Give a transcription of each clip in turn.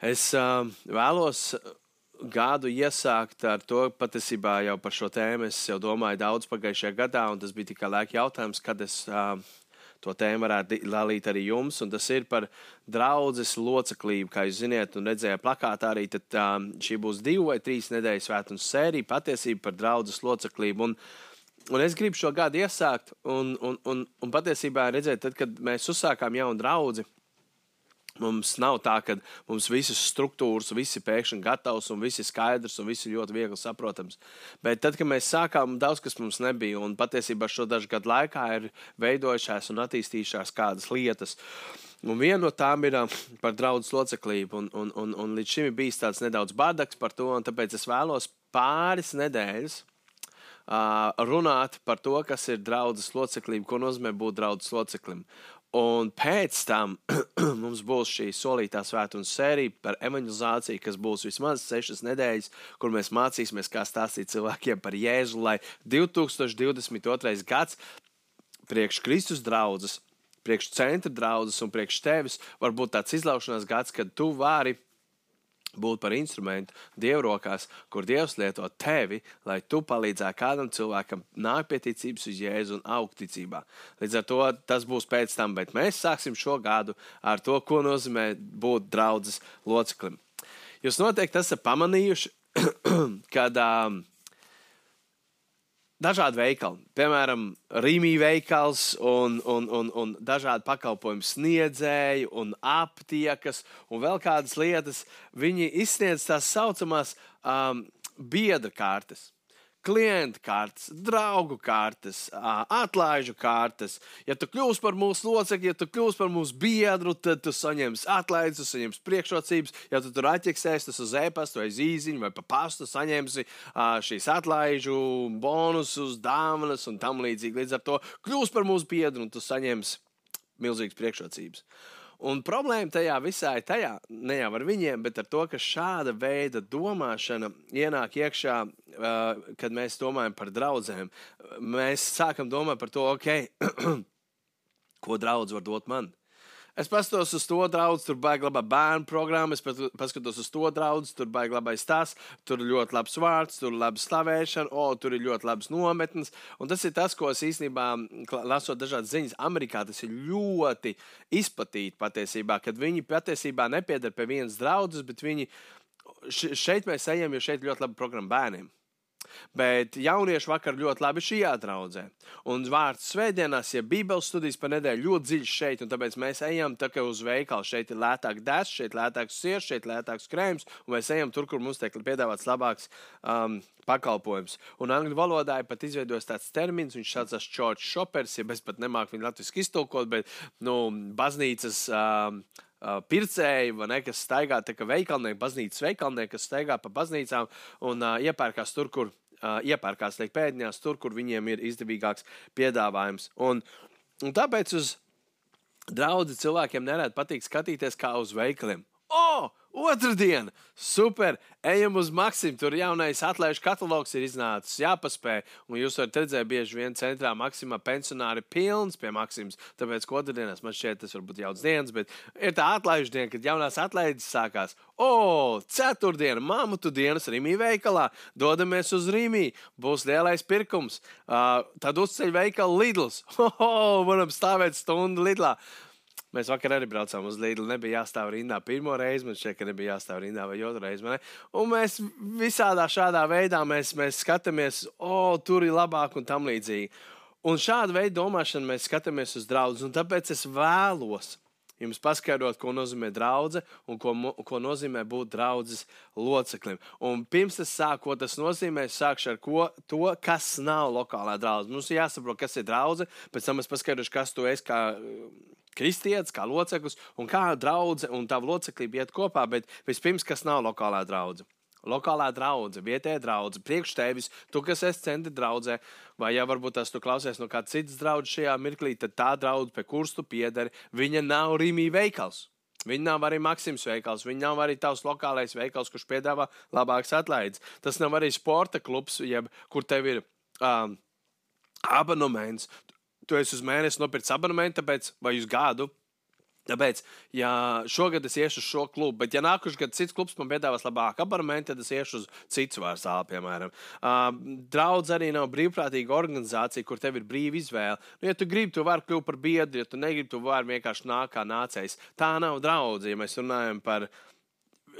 Es uh, vēlos gadu iesākt ar to, patiesībā jau par šo tēmu es jau domāju daudz pagājušajā gadā, un tas bija tikai laika jautājums, kad es uh, to tēmu varētu dalīt arī jums. Un tas ir par draudzes loceklību. Kā jūs zināt, un redzējāt plakātā arī, tad um, šī būs divu vai trīs nedēļas svētdienas sērija patiesība par draudzes loceklību. Un, un es gribu šo gadu iesākt, un, un, un, un patiesībā redzēt, tad, kad mēs uzsākām jaunu draugu Mums nav tā, ka mums visas struktūras, viss ir pēkšņi gatavs un viss ir skaidrs un viss ir ļoti viegli saprotams. Bet tad, kad mēs sākām, daudz kas mums nebija. Un patiesībā šo dažu gadu laikā ir veidojušās un attīstījušās kādas lietas. Un viena no tām ir par draugu loceklību. Un, un, un, un līdz šim ir bijis tāds nedaudz bardaks par to. Tāpēc es vēlos pāris nedēļas uh, runāt par to, kas ir draudzes loceklība, ko nozīmē būt draudzes loceklim. Un pēc tam mums būs šī solītā svētdienas sērija par evanģelizāciju, kas būs vismaz sešas nedēļas, kur mēs mācīsimies, kā stāstīt cilvēkiem par Jēzu, lai 2022. gads priekš Kristus draudzes, priekš centra draudzes un priekš tevis var būt tāds izlaušanās gads, kad tu vari būt par instrumentu Dieva rokās, kur Dievs lieto tevi, lai tu palīdzētu kādam cilvēkam nākt pie ticības uz Jēzu un augt ticībā. Līdz ar to tas būs pēc tam, bet mēs sāksim šo gadu ar to, ko nozīmē būt draudzes loceklim. Jūs noteikti esat pamanījuši, kad um, dažādi veikali, piemēram, Rīmī veikals un, un, un, un dažādi pakalpojumu sniedzēji un aptiekas un vēl kādas lietas. Viņi izsniedz tās saucamās um, biedra kartes klientu kartes, draugu kartes, atlaižu kartes. Ja tu kļūsi par mūsu locekli, ja tu kļūsi par mūsu biedru, tad tu saņemsi atlaides, tu saņemsi priekšrocības. Ja tu tur atķeksēsi uz e-pasta vai zīziņu vai pa pastu, saņemsi šīs atlaižu bonusus, dāvanas un tam līdzīgi. Līdz ar to kļūsi par mūsu biedru un tu saņemsi milzīgas priekšrocības. Un problēma tajā visā ir tajā, ne jau ar viņiem, bet ar to, ka šāda veida domāšana ienāk iekšā, uh, kad mēs domājam par draugiem. Mēs sākam domāt par to, ok, ko draugs var dot man. Es paskatos uz to draugu, tur baigi labā bērnu programma, es paskatos uz to draugu, tur baigi labais tas, tur ir ļoti labs vārds, tur ir laba slavēšana, o, tur ir ļoti labs nometnes. Un tas ir tas, ko es īstenībā, lasot dažādas ziņas, Amerikā tas ir ļoti izplatīti patiesībā, kad viņi patiesībā nepiedara pie vienas draudzes, bet viņi šeit mēs ejam, jo šeit ļoti laba programma bērniem. Bet jaunieši vakar ļoti labi šajā draudzē. Un vārds svētdienās, ja Bībeles studijas pa nedēļu ļoti dziļi šeit, un tāpēc mēs ejam tā kā uz veikalu. Šeit ir lētāk dēsts, šeit lētāks siers, šeit lētāks krēms, un mēs ejam tur, kur mums tiek piedāvāts labāks um, pakalpojums. Un angļu valodā ir pat izveidojis tāds termins, viņš saucas short shoppers, ja es pat nemāku viņu latviešu iztulkot, bet nu, baznīcas. Um, uh, pircēji, ne, kas staigā tā kā veikalnieki, baznīcas veikalnieki, kas staigā pa baznīcām un uh, iepērkās tur, kur uh, iepērkās teikt, pēdiņās, tur, kur viņiem ir izdevīgāks piedāvājums. Un, un tāpēc uz draugu cilvēkiem nereti patīk skatīties kā uz veikaliem. O! Otradiena! Super! Ejam uz Maksimu. Tur jaunais atlaižu katalogs ir iznācis. Jāpaspēj. Un jūs varat redzēt, bieži vien centrā Maksimā pensionāri pilns pie Maksimas. Tāpēc, ka otrdienās man šķiet, tas varbūt jauns dienas, bet ir tā atlaižu diena, kad jaunās atlaides sākās. O, ceturtdiena, māmutu dienas Rīmī veikalā. Dodamies uz Rīmī. Būs lielais pirkums. Uh, tad uzceļ veikalu Lidls. Ho, ho, varam stāvēt stundu Lidlā. Mēs vakar arī braucām uz Lidlu. Nebija jāstāv rindā pirmo reizi, man šķiet, ka nebija jāstāv rindā vai otru reizi. Man, un mēs visādā šādā veidā mēs, mēs skatāmies, o, oh, tur ir labāk un tam līdzīgi. Un šādu veidu domāšanu mēs skatāmies uz draugu. Tāpēc es vēlos jums paskaidrot, ko nozīmē draudzene un ko, ko nozīmē būt draudzes loceklim. Un pirms es sāku, ko tas nozīmē, es sākšu ar ko, to, kas nav lokālā draudzene. Mums ir jāsaprot, kas ir draudzene, pēc tam es paskaidrošu, kas tu esi kā kristietis, kā loceklis, un kā draudzene un tava loceklība iet kopā, bet vispirms, kas nav lokālā draudzene. Lokālā draudzene, vietējā draudzene, priekš tevis, tu, kas esi centra draudzē, vai ja varbūt tas tu klausies no kādas citas draudzes šajā mirklī, tad tā draudzene, pie kuras tu piederi, viņa nav Rīmī veikals. Viņa nav arī Maksims veikals, viņa nav arī tavs lokālais veikals, kurš piedāvā labākas atlaides. Tas nav arī sporta klubs, jeb, kur tev ir um, abonements tu esi uz mēnesi nopircis abonementu, tāpēc vai uz gadu. Tāpēc, ja šogad es iešu uz šo klubu, bet ja nākamā gada cits klubs man piedāvās labāku abonementu, tad es iešu uz citu vārdu zāli, piemēram. Uh, Draudz arī nav brīvprātīga organizācija, kur tev ir brīva izvēle. Nu, ja tu gribi, tu vari kļūt par biedru, ja tu negribi, tu vari vienkārši nākt kā nācējs. Tā nav draudzība, ja mēs runājam par viņa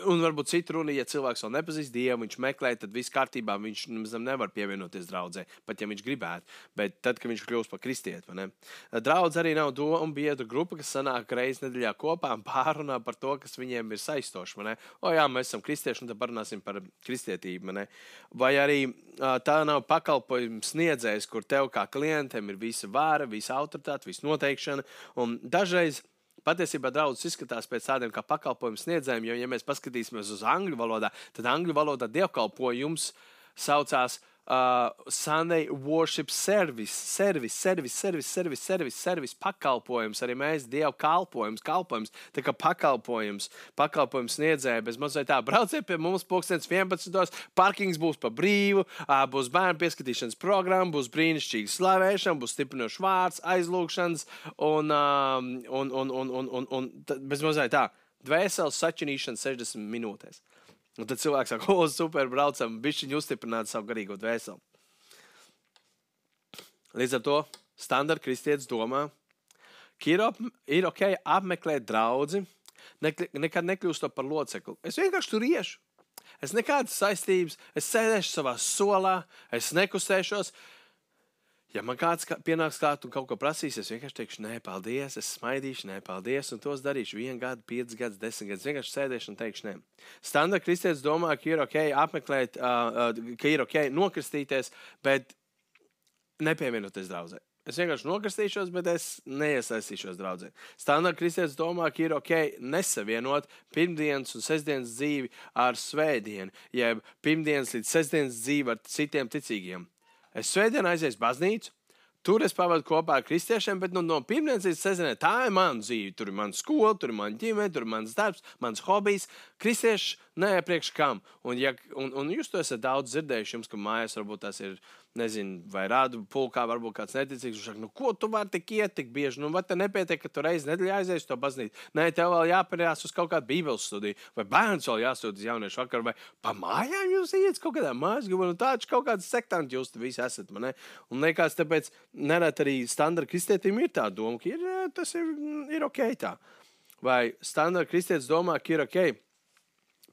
Un varbūt citur runa, ja cilvēks vēl nepazīst Dievu, viņš meklē, tad viss kārtībā, viņš nevar pievienoties draudzē, pat ja viņš gribētu. Bet tad, kad viņš kļūst par kristieti, ne? Draudz arī nav doma un biedru grupa, kas sanāk reizes nedēļā kopā un pārunā par to, kas viņiem ir saistoši. O, jā, mēs esam kristieši, un tad parunāsim par kristietību. Vai arī tā nav pakalpojums sniedzējs, kur tev kā klientam ir visa vāra, visa autoritāte, visa noteikšana. Un dažreiz Patiesībā draugs izskatās pēc tādiem kā pakalpojumu sniedzējiem, jo, ja mēs paskatīsimies uz angļu valodā, tad angļu valodā dievkalpojums saucās uh, Sunday Worship Service, service, service, service, service, service, service pakalpojums, arī mēs Dievu kalpojums, kalpojums, tā kā pakalpojums, pakalpojums sniedzēja, bez mazliet tā, brauciet pie mums pulkstens 11. parkings būs pa brīvu, uh, būs bērnu pieskatīšanas programma, būs brīnišķīga slavēšana, būs stiprinošs vārds, aizlūgšanas un, um, un, un, un, un, un, un, un bez mazliet tā, dvēseles sačinīšana 60 minūtēs. Un tad cilvēks saka, o, super, braucam, bišķiņu uzstiprināt savu garīgo dvēseli. Līdz ar to standarta kristietis domā, ka ir, ir ok apmeklēt draugu, ne, nekad nekļūstot par locekli. Es vienkārši tur iešu. Es nekādas saistības, es sēdēšu savā solā, es nekustēšos. Ja man kāds pienāks klāt un kaut ko prasīs, es vienkārši teikšu, nē, paldies, es smaidīšu, nē, paldies, un tos darīšu vienu gadu, piecus gadus, desmit gadus. Vienkārši sēdēšu un teikšu, nē. Standarta kristietis domā, ka ir ok apmeklēt, uh, uh, ka ir ok nokristīties, bet nepievienoties draudzē. Es vienkārši nokristīšos, bet es neiesaistīšos draudzē. Standarta kristietis domā, ka ir ok nesavienot pirmdienas un sestdienas dzīvi ar svētdienu, jeb pirmdienas līdz sestdienas dzīvi ar citiem ticīgiem. Es svētdien aiziešu baznīcu. Tur es pavadu kopā ar kristiešiem, bet nu, no pirmdienas līdz sestdienai tā ir mana dzīve. Tur ir mana skola, tur ir mana ģimene, tur ir mans darbs, mans hobijs. Kristieši neiepriekš kam. Un, ja, un, un jūs to esat daudz dzirdējuši, jums, ka mājās varbūt tas ir nezinu, vai rādu pulkā, varbūt kāds neticīgs. Viņš saka, nu, ko tu vari tik iet tik bieži? Nu, vai te nepietiek, ka tu reizi nedēļā aizies to baznīcu? Nē, tev vēl jāpērās uz kaut kādu bībeles studiju, vai bērns vēl jāsūta uz jauniešu vakaru, vai pa mājām jūs iet kaut kādā mājās, nu, tāds kaut kāds sektanti jūs visi esat. Man, ne? Un liekas, tāpēc nerēt arī standarta kristietim ir tā doma, ka ir, tas ir, ir ok tā. Vai standarta kristietis domā, ka ir ok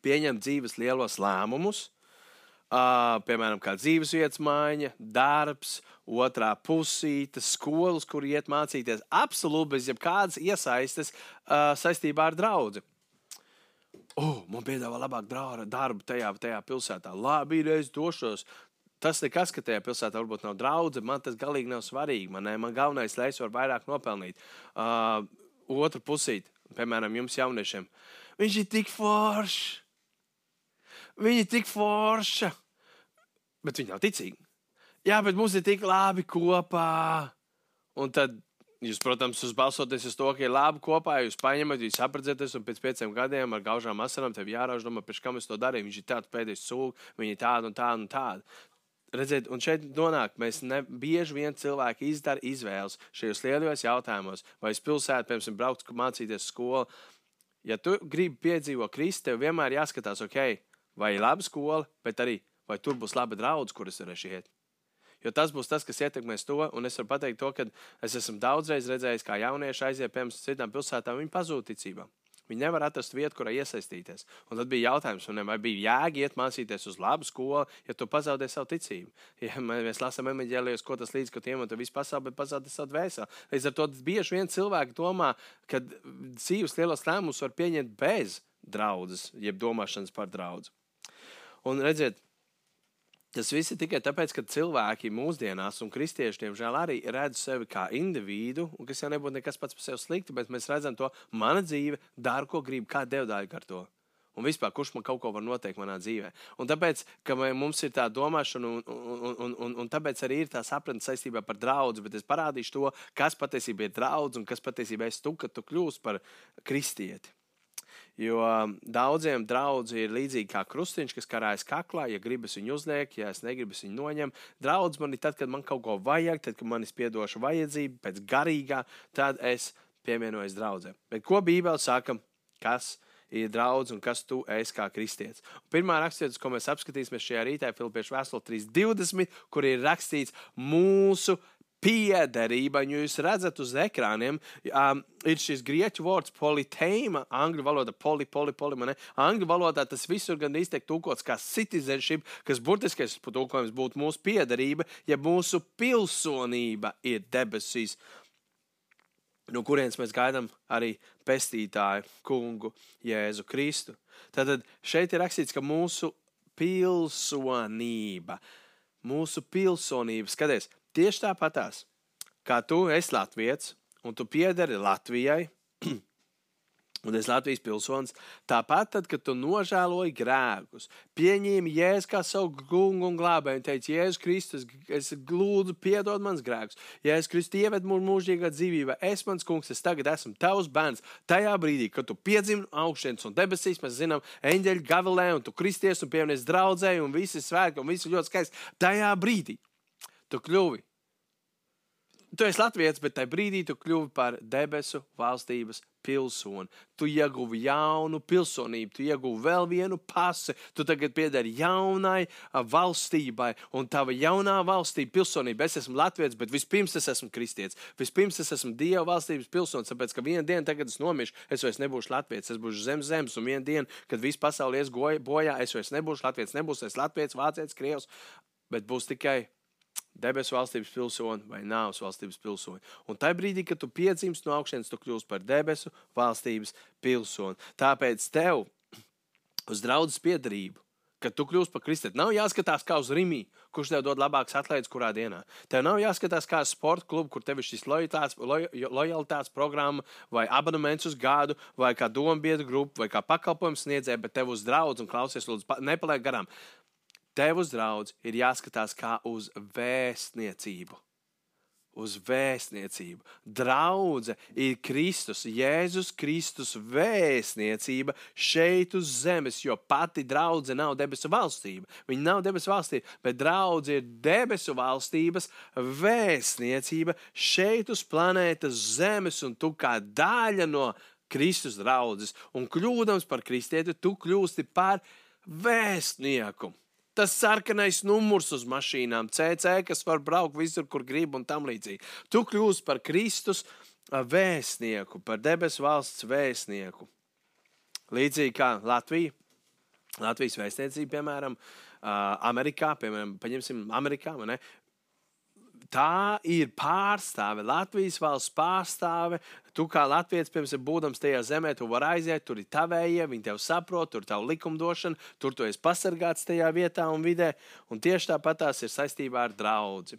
pieņemt dzīves lielos lēmumus, Uh, piemēram, kā dzīvesvietas maiņa, darbs, otrā pusīte, skolas, kur iet mācīties. Absolūti bez jebkādas iesaistes uh, saistībā ar draugu. Oh, man piedāvā labāk darbu tajā, tajā pilsētā. Labi, es došos. Tas nekas, ka tajā pilsētā varbūt nav draudzene, man tas galīgi nav svarīgi. Man, man galvenais, lai es varu vairāk nopelnīt. Uh, otra pusīte, piemēram, jums jauniešiem, viņš ir tik foršs Viņa ir tik forša, bet viņa nav ticīga. Jā, bet mums ir tik labi kopā. Un tad jūs, protams, balsoties uz to, ka ir labi kopā, jūs paņemat, jūs sapratīsieties, un pēc pieciem gadiem ar gaužām asarām tev jārauž, domā, pēc kam es to darīju. Viņš ir tāds pēdējais sūks, viņa ir tāda un tāda un tāda. Redziet, un šeit nonāk, mēs ne, bieži vien cilvēki izdara izvēles šajos lielajos jautājumos, vai uz pilsētu, piemēram, braukt, mācīties skolu. Ja tu gribi piedzīvot Kristu, tev vienmēr jāskatās, ok, vai laba skola, bet arī vai tur būs laba draudzene, kuras varēšu iet. Jo tas būs tas, kas ietekmēs to. Un es varu pateikt, to, ka es esmu daudzreiz redzējis, kā jaunieši aiziet pie mums citām pilsētām, viņi pazūd ticībā. Viņi nevar atrast vietu, kurā iesaistīties. Un tad bija jautājums, vai bija jēga iet mācīties uz labu skolu, ja tu pazaudē savu ticību. Ja mēs lasām emeģēlijos, ko tas līdz, ka tu iemanto visu pasauli, bet pazaudē savu dvēseli. Līdz ar to bieži vien cilvēki domā, ka dzīves lielos lēmumus var pieņemt bez draudzes, jeb domāšanas par draugu. Un redziet, tas viss ir tikai tāpēc, ka cilvēki mūsdienās, un kristieši, diemžēl, arī redz sevi kā individu, un kas jau nebūtu nekas pats par sevi slikti, bet mēs redzam to, mana dzīve dara, ko grib, kā devdāji ar to. Un vispār, kurš man kaut ko var noteikt manā dzīvē. Un tāpēc, ka mums ir tā domāšana, un, un, un, un, un tāpēc arī ir tā sapratne saistībā par draugu, bet es parādīšu to, kas patiesībā ir draugs un kas patiesībā ir tu, kad tu kļūsi par kristieti. Jo um, daudziem draugiem ir līdzīgi kā krustiņš, kas karājas kaklā. Ja gribas viņu uzliek, ja es negribu viņu noņem. Draudz man ir tad, kad man kaut ko vajag, tad, kad man ir spiedoša vajadzība, pēc garīgā, tad es pievienojies draudzē. Bet ko Bībele saka, kas ir draudz un kas tu esi kā kristietis? Pirmā rakstīts, ko mēs apskatīsimies šajā rītā, ir Filipiešu vēstule 3.20, kur ir rakstīts mūsu piederība. Un jūs redzat uz ekrāniem, um, ir šis grieķu vārds politeima, angļu valoda poli, poli, poli. Man, angļu valodā tas visur gan izteikt tūkots kā citizenship, kas burtiskais tūkojums būtu mūsu piederība, ja mūsu pilsonība ir debesīs. No kurienes mēs gaidām arī pestītāju, kungu, Jēzu Kristu. Tad šeit ir rakstīts, ka mūsu pilsonība, mūsu pilsonība, skaties, Tieši tāpatās, kā tu esi Latvijas un tu piederi Latvijai, un es Latvijas pilsonis, tāpat, tad, kad tu nožēloji grēkus, pieņēmi jēzu kā savu kungu un glābēju, un teici, Jēzus Kristus, es lūdzu, piedod mans grēkus, Jēzus Kristus ieved mūsu mūžīgā dzīvībā, es mans kungs, es tagad esmu tavs bērns. Tajā brīdī, kad tu piedzimti augšienes un debesīs, mēs zinām, eņģeļu gavilē, un tu kristies un pievienies draudzēji, un visi svētki, un visi ļoti skaisti. Tajā brīdī tu kļuvi Tu esi Latvijas, bet tajā brīdī tu kļuvi par debesu valstības pilsoni. Tu ieguvi jaunu pilsonību, tu ieguvi vēl vienu pasi. Tu tagad piederi jaunai valstībai, un tava jaunā valstība, pilsonība. Es esmu Latvijas, bet vispirms es esmu kristietis. Vispirms es esmu Dieva valstības pilsonis, tāpēc ka vienā dienā, kad es nomiršu, es vairs nebūšu Latvijas, es būšu zem zemes, un vienā dienā, kad viss pasaule ies bojā, es vairs nebūšu Latvijas, nebūšu es Latvijas, Vācijas, Krievs, bet būs tikai debesu valstības pilsoni vai nāves valstības pilsoni. Un tajā brīdī, kad tu piedzimsti no augšas, tu kļūsi par debesu valstības pilsoni. Tāpēc tev uz draudzes piedarību. Kad tu kļūsi par kristieti, nav jāskatās kā uz rīmi, kurš tev dod labākas atlaides, kurā dienā. Tev nav jāskatās kā uz sporta klubu, kur tev ir šis lojalitātes, loj, lojalitātes programma, vai abonements uz gadu, vai kā dombiedru grupa, vai kā pakalpojums sniedzēja, bet tev uz draugu un klausies, lūdzu, nepaliek garām. Tev uz draugu ir jāskatās kā uz vēstniecību. Uz vēstniecību. Draudzene ir Kristus, Jēzus Kristus vēstniecība šeit uz zemes, jo pati draudzene nav debesu valstība. Viņa nav debesu valstība, bet draudzene ir debesu valstības vēstniecība šeit uz planētas Zemes, un tu kā daļa no Kristus draudzes, un kļūdams par kristieti, tu kļūsti par vēstnieku tas sarkanais numurs uz mašīnām, CC, kas var braukt visur, kur grib un tam līdzīgi. Tu kļūsi par Kristus vēstnieku, par debesu valsts vēstnieku. Līdzīgi kā Latvija. Latvijas vēstniecība, piemēram, Amerikā, piemēram, paņemsim Amerikā, ne? Tā ir pārstāve, Latvijas valsts pārstāve. Tu kā Latvijas, piemēram, būdams tajā zemē, tu vari aiziet, tur ir tavējie, viņi tev saprot, tur ir tava likumdošana, tur tu esi pasargāts tajā vietā un vidē. Un tieši tāpat tās ir saistībā ar draugu.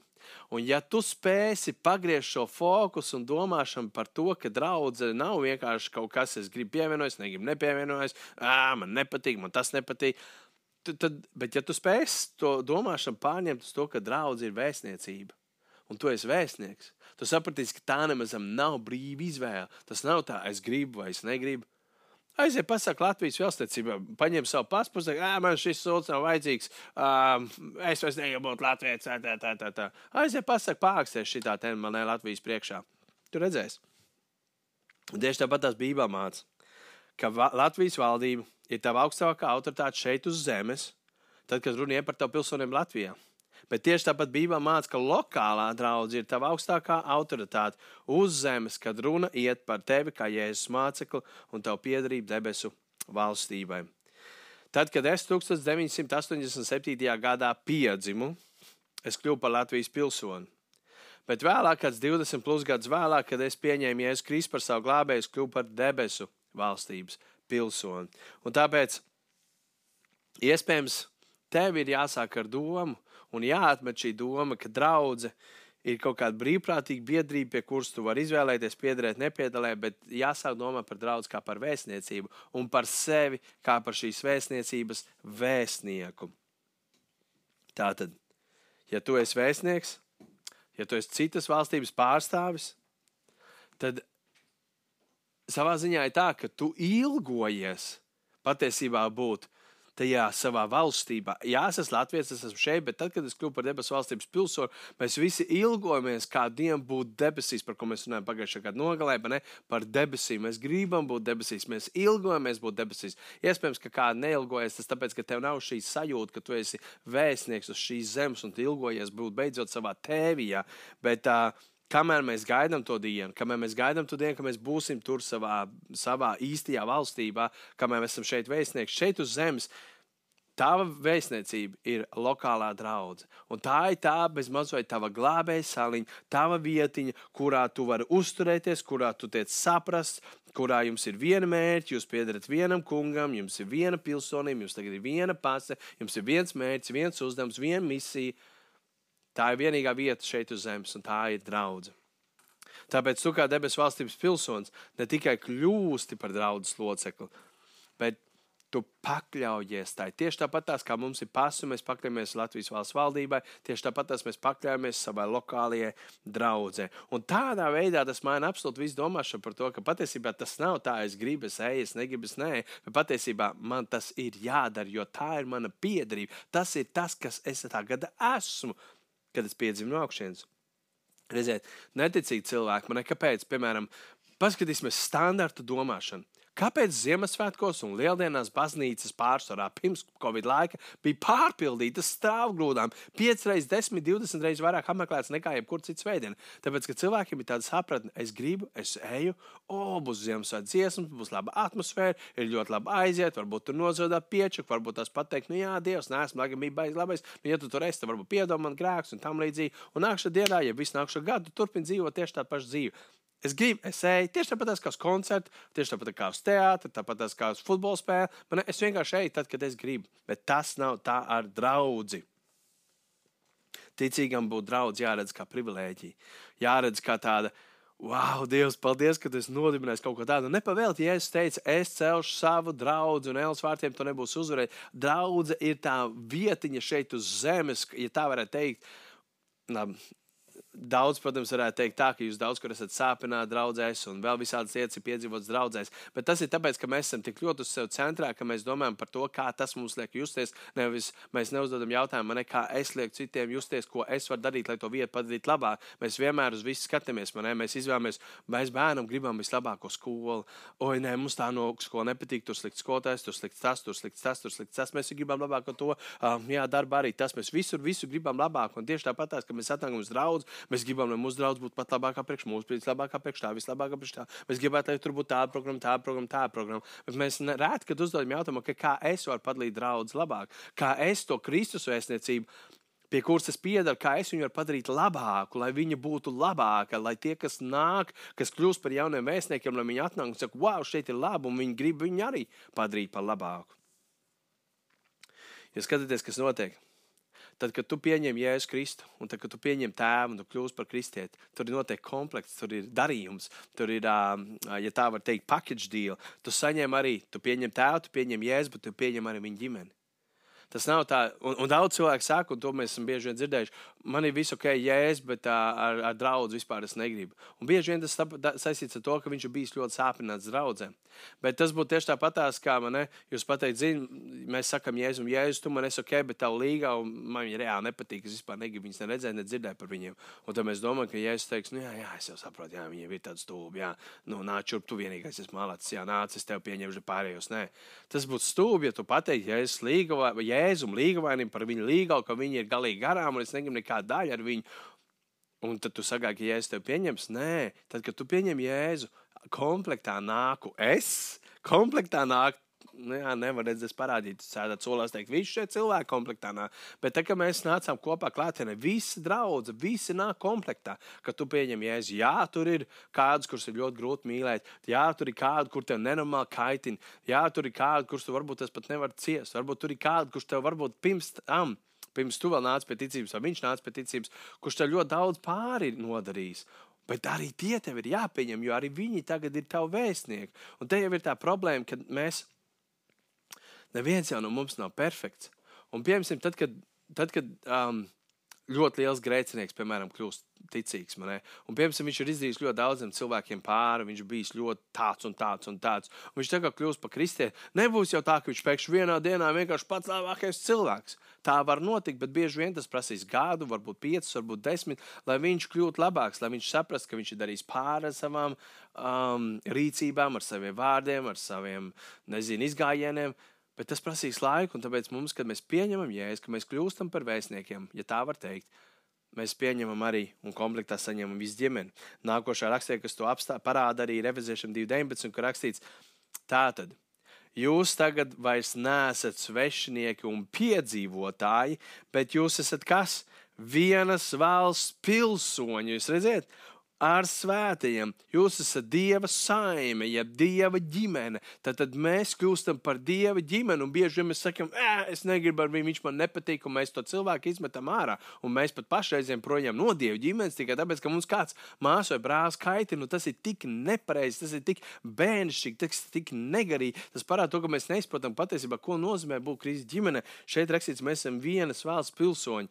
Un ja tu spēsi pagriezt šo fokusu un domāšanu par to, ka draudzene nav vienkārši kaut kas, kas grib pievienoties, negribu nepievienoties, man nepatīk, man tas nepatīk. Tad, bet, ja tu spēsi to domāšanu pārņemt uz to, ka draudzene ir vēstniecība, un tu esi vēstnieks, tu sapratīsi, ka tā nemaz nav brīva izvēle. Tas nav tā, es gribu vai es negribu. Aiziet, pasakot, Latvijas valstsniecībā, paņem savu pasakot, ah, man šis solis nav vajadzīgs, um, es vairs negribu būt Latvijas, tā, tā, tā, tā. tā. Aiziet, pasakot, pārāksties šitā tēma manai Latvijas priekšā. Tu redzēsi. Un tieši tāpat tās Bībelē mācās, ka Latvijas valdība ir tava augstākā autoritāte šeit uz zemes, tad, kad runa ir par tavu pilsoniem Latvijā. Bet tieši tāpat Bībelē mācās, ka lokālā draudzība ir tava augstākā autoritāte uz zemes, kad runa iet par tevi kā jēzus mācekli un tavu piedarību debesu valstībai. Tad, kad es 1987. gadā piedzimu, es kļuvu par Latvijas pilsoni. Bet vēlāk, kad 20 plus gadus vēlāk, kad es pieņēmu Jēzus Kristus par savu glābēju, es kļuvu par debesu valstības pilsoni. Un tāpēc iespējams tev ir jāsāk ar domu, Un jāatmet šī doma, ka draudzene ir kaut kāda brīvprātīga biedrība, pie kuras tu vari izvēlēties, piederēt, nepiedalēt, bet jāsāk domāt par draugu kā par vēstniecību un par sevi kā par šīs vēstniecības vēstnieku. Tātad, ja tu esi vēstnieks, ja tu esi citas valstības pārstāvis, tad savā ziņā ir tā, ka tu ilgojies patiesībā būt tajā savā valstībā. Jā, es esmu Latvijas, es esmu šeit, bet tad, kad es kļuvu par debesu valstības pilsoni, mēs visi ilgojamies, kā Dievam būt debesīs, par ko mēs runājam pagājušajā gadā nogalē, ne? par debesīm. Mēs gribam būt debesīs, mēs ilgojamies būt debesīs. Iespējams, ka kāda neilgojas, tas tāpēc, ka tev nav šī sajūta, ka tu esi vēstnieks uz šīs zemes un tu ilgojies būt beidzot savā tēvijā. Bet, uh, kamēr mēs gaidām to dienu, kamēr mēs gaidām to dienu, ka mēs būsim tur savā, savā īstajā valstībā, kamēr mēs esam šeit vēstnieki, šeit uz zemes. Tava vēstniecība ir lokālā draudzene. Un tā ir tā bezmazliet tava glābēja saliņa, tava vietiņa, kurā tu vari uzturēties, kurā tu tiec saprast, kurā jums ir viena mērķa, jūs piedarat vienam kungam, jums ir viena pilsonība, jums tagad ir viena pase, jums ir viens mērķis, viens uzdevums, viena misija. Tā ir vienīgā vieta šeit uz zemes, un tā ir draudzene. Tāpēc tu kā debesu valstības pilsonis ne tikai kļūsti par draudzes locekli, bet tu pakļaujies tai. Tieši tāpat tās, kā mums ir pasu, mēs pakļaujamies Latvijas valsts valdībai, tieši tāpat tās mēs pakļaujamies savai lokālajai draudzē. Un tādā veidā tas maina absolūti visu domāšanu par to, ka patiesībā tas nav tā, es gribu, es eju, es negribu, es nē, bet patiesībā man tas ir jādara, jo tā ir mana piedarība. Tas ir tas, kas es tagad esmu kad es piedzimu no augšas. Redziet, neticīgi cilvēki man nekāpēc, piemēram, paskatīsimies standarta domāšanu. Kāpēc Ziemassvētkos un Lieldienās baznīcas pārsvarā pirms Covid laika bija pārpildītas stāvgrūdām 5 reizes, 10, 20 reizes vairāk apmeklētas nekā jebkur cits veidiena? Tāpēc, ka cilvēkiem ir tāda sapratne, es gribu, es eju, o, būs Ziemassvētku dziesmas, būs laba atmosfēra, ir ļoti labi aiziet, varbūt tur nozodāt piečaku, varbūt tās pateikt, nu jā, Dievs, neesmu lagamībā labais, nu, ja tu tur esi, tad varbūt piedod man grēks un tam līdzīgi. Un nākšā dienā, ja viss nākšā gadu, turpin dzīvot tieši tādu pašu dzīvi. Es gribu, es eju tieši tāpat kā uz koncertu, tieši tāpat kā uz teātru, tāpat kā uz futbola spēli. Man, es vienkārši eju tad, kad es gribu. Bet tas nav tā ar draugu. Ticīgam būt draugam jāredz kā privilēģija. Jāredz kā tāda, wow, Dievs, paldies, ka tu nodibināji kaut ko tādu. Nepavēlti, ja es teicu, es celšu savu draugu, un Elas vārtiem to nebūs uzvarēt. Draudze ir tā vietiņa šeit uz zemes, ja tā varētu teikt. Labi, Daudz, protams, varētu teikt, tā, ka jūs daudz kur esat sāpināti draudzēs, un vēl visādas lietas ir piedzīvotas draudzēs. Bet tas ir tāpēc, ka mēs esam tik ļoti uz sevi centrā, ka mēs domājam par to, kā tas mums liek justies. Nevis mēs neuzdodam jautājumu, ne, kā es lieku citiem justies, ko es varu darīt, lai to vietu padarītu labāk. Mēs vienmēr uz visu skatāmies, ne? mēs izvēlamies, mēs bērnam gribam vislabāko skolu. Oi, nē, mums tā no skolas nepatīk, tur slikts skolotājs, tur slikts tas, tur slikts tas, tur slikts tas. Mēs gribam labāko to, um, jā, darba arī tas. Mēs visur, visur gribam labāk. Un tieši tāpat, ka mēs atnākam uz draugu, Mēs gribam, lai mūsu draugs būtu pat labākā priekš mums, pēc labākā priekš tā, vislabākā priekš tā. Mēs gribētu, lai tur būtu tāda programma, tāda programma, tāda programma. Bet mēs reti, kad uzdodam jautājumu, kā es varu padalīt draugus labāk, kā es to Kristus vēstniecību pie kuras es piedaru, kā es viņu varu padarīt labāku, lai viņa būtu labāka, lai tie, kas nāk, kas kļūst par jauniem vēstniekiem, lai viņi atnāk un saka, wow, šeit ir labi, un viņi grib viņu arī padarīt par labāku. Ja skatāties, kas notiek, Tad, kad tu pieņem Jēzu Kristu, un tad, kad tu pieņem tēvu un kļūsi par kristieti, tur ir noteikti komplekts, tur ir darījums, tur ir, ja tā var teikt, package deal. Tu saņem arī, tu pieņem tēvu, tu pieņem Jēzu, bet tu pieņem arī viņa ģimeni. Tas nav tā, un, un daudz cilvēku saka, un to mēs esam bieži dzirdējuši, man ir viss ok, jēzus, bet uh, ar, ar draugu vispār es negribu. Un bieži vien tas saistīts ar to, ka viņš ir bijis ļoti sāpināts draudzēm. Bet tas būtu tieši tāpatās, kā man, ne, jūs pateikt, zini, mēs sakam, jēzus, jēzus, tu man esi ok, bet tā līga, un man viņa reāli nepatīk, es vispār negribu viņus neredzēt, nedzirdēt par viņiem. Un tad mēs domājam, ka jēzus teiks, nu jā, jā, es jau saprotu, jā, viņiem ir tāds stūbi, jā, nu nāc šurp, tu vienīgais esi malacis, jā, nāc, es tev pieņemšu pārējos. Nē, tas būtu stūbi, ja tu pateiktu, es līga vai Jēzum līgavainim par viņu līgavu, ka viņi ir galīgi garām un es negribu nekādu daļu ar viņu. Un tad tu saki, ka Jēzus tev pieņems? Nē, tad, kad tu pieņem Jēzu, komplektā nāku es, komplektā nāk nu, jā, nevar redzēt, parādīt, sēdēt solās, teikt, visi šie cilvēki komplektā nāk. Bet tā, kad mēs nācām kopā klātienē, visi draugi, visi nāk komplektā, ka tu pieņem jēzu. Jā, tur ir kāds, kurus ir ļoti grūti mīlēt, jā, tur ir kāds, kur tev nenormāli kaitina, jā, tur ir kāds, kurus tu varbūt pat nevar ciest, varbūt tur ir kāds, kurš tev varbūt pirms tam. Pirms tu vēl nāc pie ticības, vai viņš nāca pie ticības, kurš tev ļoti daudz pāri ir nodarījis. Bet arī tie tev ir jāpieņem, jo arī viņi tagad ir tavi vēstnieki. Un te jau ir tā problēma, ka mēs Neviens jau no mums nav perfekts. Un, piemēram, tad, kad, tad, kad um, ļoti liels grēcinieks, piemēram, kļūst ticīgs. Un, piemēram, viņš ir izdarījis ļoti daudziem cilvēkiem pāri. Viņš bijis ļoti tāds un tāds un tāds. Un viņš tagad kļūst par kristieti. Nebūs jau tā, ka viņš pēkšņi vienā dienā vienkārši pats labākais cilvēks. Tā var notikt, bet bieži vien tas prasīs gadu, varbūt piecus, varbūt desmit, lai viņš kļūtu labāks, lai viņš saprastu, ka viņš ir darījis pāri savām um, rīcībām, ar saviem vārdiem, ar saviem nezinu, izgājieniem. Bet tas prasīs laiku, un tāpēc mums, kad mēs pieņemam jēzu, ka mēs kļūstam par vēstniekiem, ja tā var teikt, mēs pieņemam arī un komplektā saņemam visu ģimeni. Nākošā rakstē, kas to apstā, parāda arī Revezēšana 2.19, kur rakstīts tātad. Jūs tagad vairs neesat svešinieki un piedzīvotāji, bet jūs esat kas? Vienas valsts pilsoņi. Jūs redzat, ar svētajiem. Jūs esat Dieva saime, jeb Dieva ģimene. Tad, tad mēs kļūstam par Dieva ģimeni. Bieži vien mēs sakām, es negribu ar viņu, viņš man nepatīk, un mēs to cilvēku izmetam ārā. Un mēs pat pašreizēm projām no Dieva ģimenes tikai tāpēc, ka mums kāds māsas vai brālis kaitina. Nu, tas ir tik nepareizi, tas ir tik bērnišķīgi, tas ir tik negarīgi. Tas parāda to, ka mēs neizprotam patiesībā, ko nozīmē būt Kristus ģimene. Šeit rakstīts, mēs esam vienas valsts pilsoņi.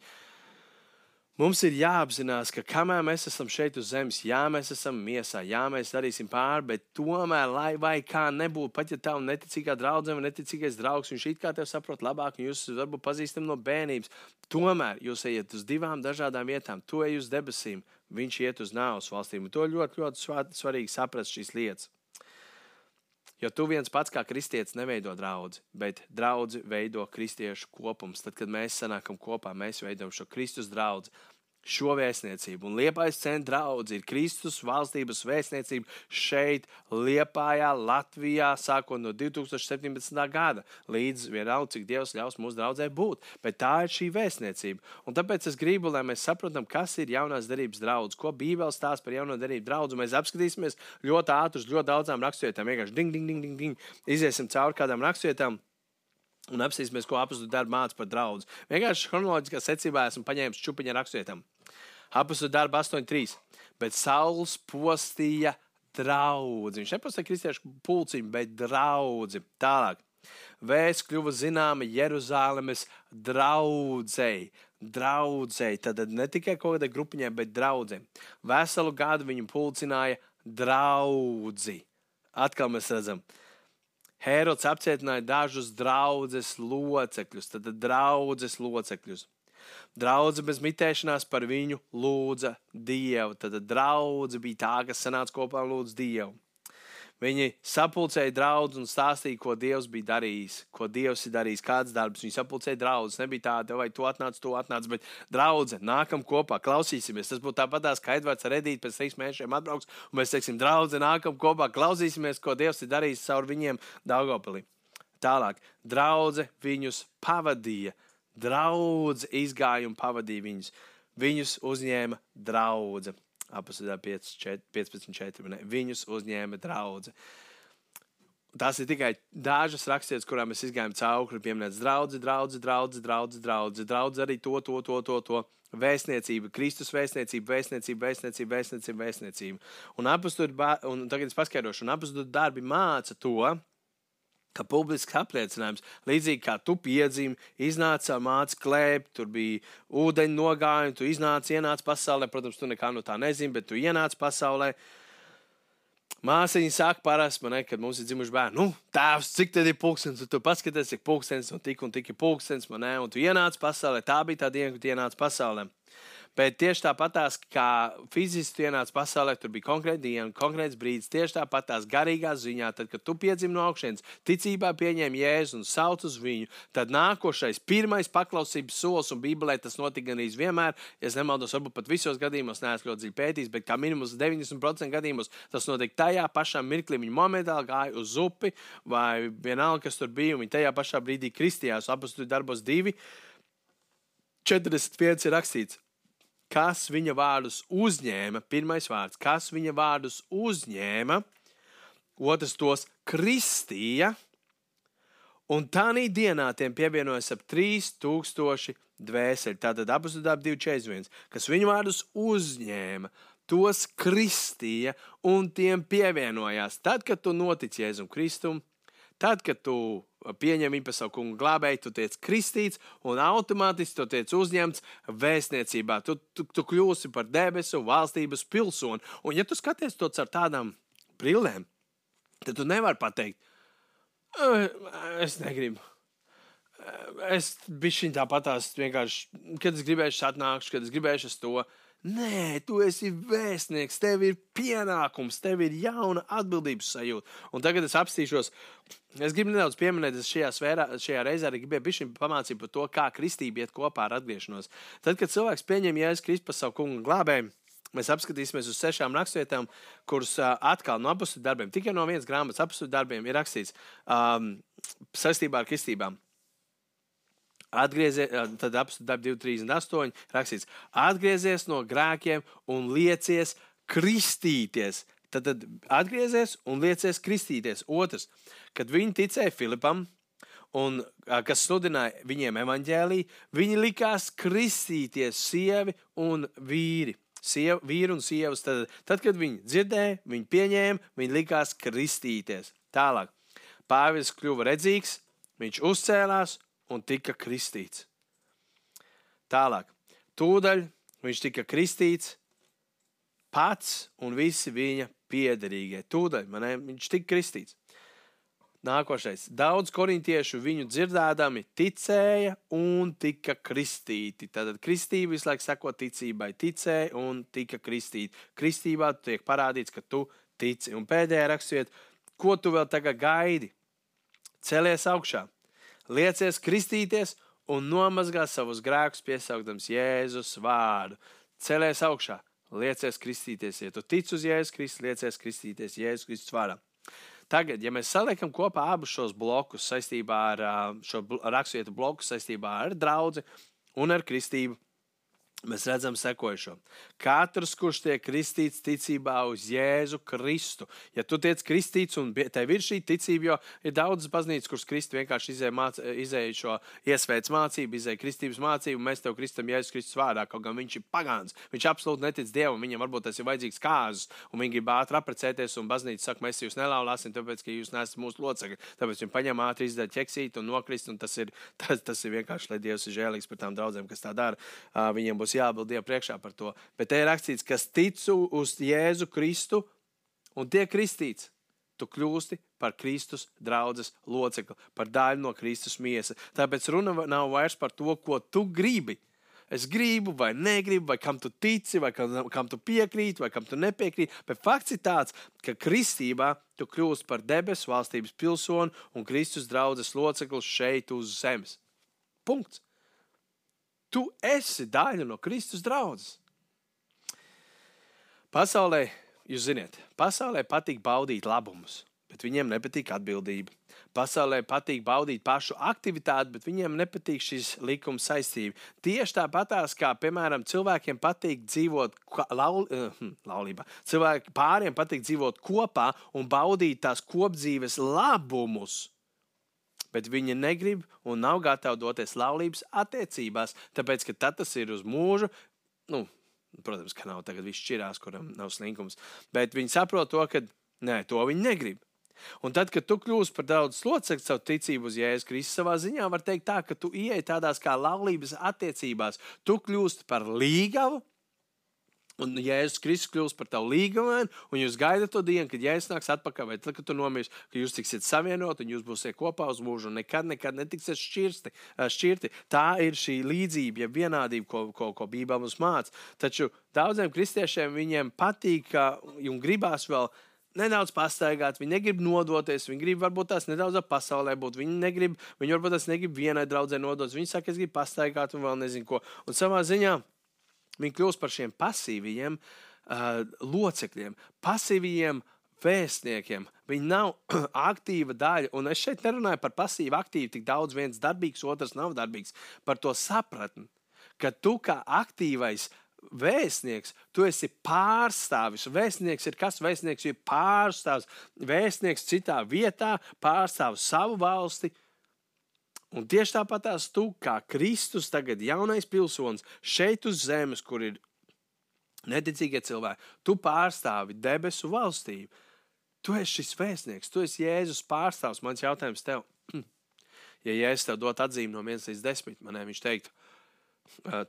Mums ir jāapzinās, ka kamēr mēs esam šeit uz zemes, jā, mēs esam miesā, jā, mēs darīsim pāri, bet tomēr, lai vai kā nebūtu, pat ja tā ir neticīgā draudzene vai neticīgais draugs, viņš it kā tevi saprot labāk, un jūs varbūt pazīstam no bērnības, tomēr jūs ejat uz divām dažādām vietām. Tu ej uz debesīm, viņš iet uz nāves valstīm. To ļoti, ļoti svarīgi saprast šīs lietas. Jo tu viens pats kā kristietis neveido draugu, bet draugu veido kristiešu kopums. Tad, kad mēs sanākam kopā, mēs veidojam šo Kristus draugu šo vēstniecību. Un Liepājas centra draudz ir Kristus valstības vēstniecība šeit, Liepājā, Latvijā, sākot no 2017. gada līdz vienalga, cik Dievs ļaus mūsu draudzē būt. Bet tā ir šī vēstniecība. Un tāpēc es gribu, lai mēs saprotam, kas ir jaunās derības draudz, ko Bībele stāsta par jauno derību draudzu. Mēs apskatīsimies ļoti ātri uz ļoti daudzām raksturvietām. Vienkārši ding, ding, ding, ding, ding. Iziesim cauri kādām raksturvietām un apstāsimies, ko apziņā darba mācīja par draugu. Vienkārši chronoloģiskā secībā esmu paņēmis čupiņu rakstvietām. Apziņā darba 8.3. Bet Sauls postīja draugu. Viņš nepostīja kristiešu pulciņu, bet draugu. Tālāk. Vēsts kļuva zināma Jeruzalemes draudzēji. Draudzēji, tad ne tikai kaut kādai grupiņai, bet draudzēji. Veselu gadu viņu pulcināja draugi. Atkal mēs redzam, ka Herods apcietināja dažus draugus locekļus, tad draugus locekļus. Draudze bez mitēšanās par viņu lūdza Dievu. Tad draudze bija tā, kas sanāca kopā un lūdza Dievu. Viņi sapulcēja draugus un stāstīja, ko Dievs bija darījis, ko Dievs ir darījis, kāds darbs. Viņi sapulcēja draugus. Nebija tāda, vai tu atnāc, tu atnāc, bet draudzē, nākam kopā, klausīsimies. Tas būtu tāpat, kā Edvards Redīts pēc trīs mēnešiem atbrauks, un mēs teiksim, draudzē, nākam kopā, klausīsimies, ko Dievs ir darījis caur viņiem Daugopilī. Tālāk, draudzē viņus pavadīja, draudzē izgāja un pavadīja viņus. Viņus uzņēma draudzene apakšā 15.4. Viņus uzņēma draugi. Tās ir tikai dažas rakstītas, kurām mēs gājām cauri. Pieminēts draugs, draugs, draugs, draugs, draugs, draugs arī to, to, to, to, to. Vēstniecība, Kristus vēstniecība, vēstniecība, vēstniecība, vēstniecība. vēstniecība. Un, apustur, un tagad es paskaidrošu, un apakstu darbi māca to, ka publisks apliecinājums, līdzīgi kā tu piedzīvi, iznāca mācīt klēpt, tur bija ūdeņu nogājumi, tu iznāci, ienāci pasaulē. Protams, tu nekā no tā nezini, bet tu ienāci pasaulē. Māsiņa saka, parasti man, ne, kad mums ir dzimuši bērni, nu, tēvs, cik tad ir pulkstenis, tu paskaties, cik pulkstenis un tik un tik ir pulkstenis, man, ne, un tu ienāci pasaulē. Tā bija tā diena, kad tu ienāci pasaulē. Bet tieši tāpatās, kā fiziski ienāca pasaulē, tur bija konkrēta diena, konkrēts brīdis. Tieši tāpatās garīgā ziņā, tad, kad tu piedzimi no augšas, ticībā pieņēmi jēzu un sauc uz viņu, tad nākošais, pirmais paklausības solis, un Bībelē tas notika gan vienmēr, ja nemaldos, varbūt pat visos gadījumos, neesmu ļoti dziļi pētījis, bet kā minimums 90% gadījumos tas notika tajā pašā mirklī. Viņa momentāli gāja uz upi, vai vienalga, kas tur bija, un viņa tajā pašā brīdī kristījās, abas tur darbos divi. 41 ir rakstīts kas viņa vārdus uzņēma, pirmais vārds, kas viņa vārdus uzņēma, otrs tos kristīja, un tā dienā tiem pievienojas ap 3000 dvēseli. Tātad abas darbs 241, kas viņu vārdus uzņēma, tos kristīja un tiem pievienojās. Tad, kad tu notici Jēzum Kristum, tad, kad tu pieņem viņu par savu kungu glābēju, tu tiec kristīts un automātiski tu tiec uzņemts vēstniecībā. Tu, tu, tu kļūsi par debesu valstības pilsoni. Un ja tu skaties to ar tādām brillēm, tad tu nevari pateikt, es negribu. Es biju tāpatās vienkārši, kad es gribēju, atnākšu, kad es gribēju to. Nē, tu esi vēstnieks, tev ir pienākums, tev ir jauna atbildības sajūta. Un tagad es apstīšos, es gribu nedaudz pieminēt, es šajā, svērā, šajā reizē arī gribēju pamācīt par to, kā kristība iet kopā ar atgriešanos. Tad, kad cilvēks pieņem Jēzus Kristus par savu kungu glābēju, Mēs apskatīsimies uz sešām rakstvietām, kuras uh, atkal no apakšu darbiem, tikai no vienas grāmatas apakšu darbiem ir rakstīts um, saistībā ar kristībām. Atgriezies, tad apstākļi 238 rakstīts, atgriezies no grēkiem un liecies kristīties. Tad, tad atgriezies un liecies kristīties. Otrs, kad viņi ticēja Filipam, un kas sludināja viņiem evaņģēlī, viņi likās kristīties sievi un vīri. Siev, vīri un sievas, tad, tad, kad viņi dzirdēja, viņi pieņēma, viņi likās kristīties. Tālāk, Pāvils kļuva redzīgs, viņš uzcēlās un tika kristīts. Tālāk, tūdaļ viņš tika kristīts pats un visi viņa piederīgie. Tūdaļ man, viņš tika kristīts. Nākošais. Daudz korintiešu viņu dzirdēdami ticēja un tika kristīti. Tad kristība visu laiku sako ticībai. Ticēja un tika kristīti. Kristībā tiek parādīts, ka tu tici. Un pēdējā rakstvieta, ko tu vēl tagad gaidi? Celies augšā liecies kristīties un nomazgā savus grēkus, piesaukdams Jēzus vārdu. Celies augšā, liecies kristīties. Ja tu tici uz Jēzus Kristus, liecies kristīties Jēzus Kristus vārdā. Tagad, ja mēs saliekam kopā abus šos blokus saistībā ar šo raksturvietu bloku, saistībā ar draugu un ar kristību, mēs redzam sekojušo. Katrs, kurš tiek kristīts ticībā uz Jēzu Kristu, ja tu tiec kristīts un tev ir šī ticība, jo ir daudzas baznīcas, kuras Kristi vienkārši izēja šo iesvētas mācību, izēja kristības mācību, mēs tev kristam Jēzus Kristus vārdā, kaut gan viņš ir pagāns. Viņš absolūti netic Dievam, viņam varbūt tas ir vajadzīgs kāzas, un viņi grib ātri apprecēties, un baznīca saka, mēs jūs nelaulāsim, tāpēc, ka jūs neesat mūsu locekļi. Tāpēc viņi paņem ātri izdara ķeksīt un nokrist, un tas ir, tas, tas ir vienkārši, lai Dievs ir žēlīgs par tām draudzēm, kas tā dara. Uh, būs jāatbild Dievam priekšā par to. Bet te ir rakstīts, kas tic uz Jēzu Kristu un tiek kristīts. Tu kļūsti par Kristus draugas locekli, par daļu no Kristus miesas. Tāpēc runa nav vairs par to, ko tu gribi. Es gribu, vai negribu, vai kam tu tici, vai kam, kam tu piekrīti, vai kam tu nepiekrīti. Bet fakts ir tāds, ka kristībā tu kļūsi par debesu valstības pilsoni un Kristus draugas loceklis šeit uz zemes. Punkts. Tu esi daļa no Kristus draudzes. Pasaulē, jūs zināt, pasaulē patīk baudīt labumus, bet viņiem nepatīk atbildība. Pasaulē patīk baudīt pašu aktivitāti, bet viņiem nepatīk šis likuma saistība. Tieši tāpatās, kā, piemēram, cilvēkiem patīk dzīvot laul, uh, laulībā. Cilvēki pāriem patīk dzīvot kopā un baudīt tās kopdzīves labumus bet viņi negrib un nav gatavi doties laulības attiecībās, tāpēc ka tas ir uz mūžu. Nu, protams, ka nav tagad viss šķirās, kuram nav slinkums, bet viņi saprot to, ka nē, to viņi negrib. Un tad, kad tu kļūsi par daudz locekli savu ticību uz Jēzus Kristus, savā ziņā var teikt tā, ka tu ieej tādās kā laulības attiecībās. Tu kļūsti par līgavu, Un Jēzus Kristus kļūs par tavu līgumu, un jūs gaidat to dienu, kad Jēzus nāks atpakaļ, vai tad, kad tu nomirsi, ka jūs tiksiet savienoti un jūs būsiet kopā uz mūžu, un nekad, nekad netiksiet šķirsti, šķirti. Tā ir šī līdzība, ja vienādība, ko, ko, ko Bībele mums māca. Taču daudziem kristiešiem viņiem patīk un gribās vēl nedaudz pastaigāt, viņi negrib nodoties, viņi grib varbūt tās nedaudz pasaulē būt. Viņi negrib, viņi varbūt tās negrib vienai draudzē nodoties. Viņi saka, es gribu pastaigāt un vēl nezinu ko. Un savā ziņā Viņi kļūst par šiem pasīviem uh, locekļiem, pasīviem vēstniekiem. Viņi nav aktīva daļa. Un es šeit nerunāju par pasīvu, aktīvu, tik daudz viens darbīgs, otrs nav darbīgs. Par to sapratni, ka tu kā aktīvais vēstnieks, tu esi pārstāvis. Vēstnieks ir kas? Vēstnieks ir pārstāvis. Vēstnieks citā vietā pārstāv savu valsti, Un tieši tāpat tās tu, kā Kristus, tagad jaunais pilsonis šeit uz zemes, kur ir neticīgie cilvēki, tu pārstāvi debesu valstību. Tu esi šis vēstnieks, tu esi Jēzus pārstāvs. Mans jautājums tev, ja, es tev dotu atzīmi no 1 līdz 10, man viņš teiktu,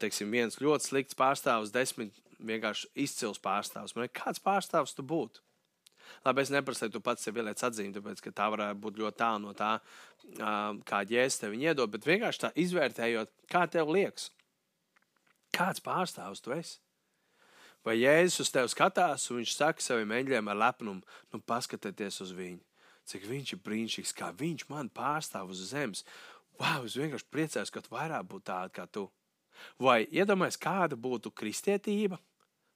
teiksim, viens ļoti slikts pārstāvs, desmit vienkārši izcils pārstāvs. Man kāds pārstāvs tu būtu? Labi, es neprasu, lai tu pats sev ieliec atzīmi, tāpēc ka tā varētu būt ļoti tālu no tā, kā ģēs tev iedod, bet vienkārši tā izvērtējot, kā tev liekas, kāds pārstāvs tu esi. Vai Jēzus uz tevi skatās, un viņš saka saviem eņģeļiem ar lepnumu, nu paskatieties uz viņu, cik viņš ir brīnišķīgs, kā viņš man pārstāv uz zemes. Wow, es vienkārši priecājos, ka tu vairāk būtu tāda kā tu. Vai iedomājies, kāda būtu kristietība?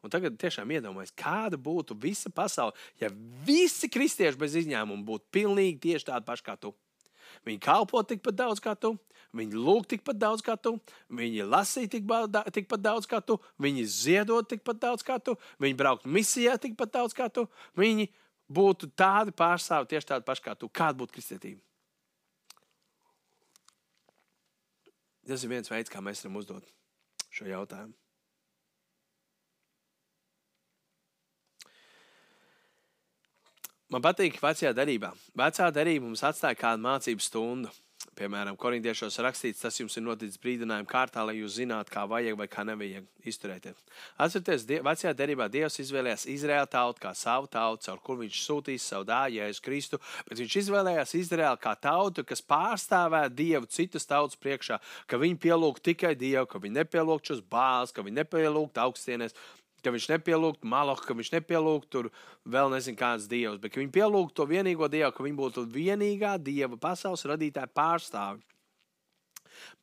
Un tagad tiešām iedomājieties, kāda būtu visa pasaule, ja visi kristieši bez izņēmuma būtu pilnīgi tieši tādi paši kā tu. Viņi kalpo tikpat daudz kā tu, viņi lūg tikpat daudz kā tu, viņi lasīja tikpat daudz kā tu, viņi ziedot tikpat daudz kā tu, viņi braukt misijā tikpat daudz kā tu. Viņi būtu tādi pārstāvji, tieši tādi paši kā tu. Kāda būtu kristietība? Tas ir viens veids, kā mēs varam uzdot šo jautājumu. Man patīk vecajā darbā. Vecā darbā mums atstāja kādu mācību stundu. Piemēram, korintiešos rakstīts, tas jums ir noticis brīdinājuma kārtā, lai jūs zinātu, kā vajag vai kā nevajag izturēties. Atcerieties, vecajā derībā Dievs izvēlējās Izraēlu tautu kā savu tautu, caur kur viņš sūtīs savu dāļu, Jēzus Kristu, bet viņš izvēlējās Izraēlu kā tautu, kas pārstāvē Dievu citas tautas priekšā, ka viņi pielūgtu tikai Dievu, ka viņi nepielūgtu šos bāzes, ka viņi nepielūgtu augstienes, ka viņš nepielūgtu malohu, ka viņš nepielūgtu vēl nezinu kāds dievs, bet ka viņi pielūgtu to vienīgo dievu, ka viņi būtu vienīgā dieva pasaules radītāja pārstāvi.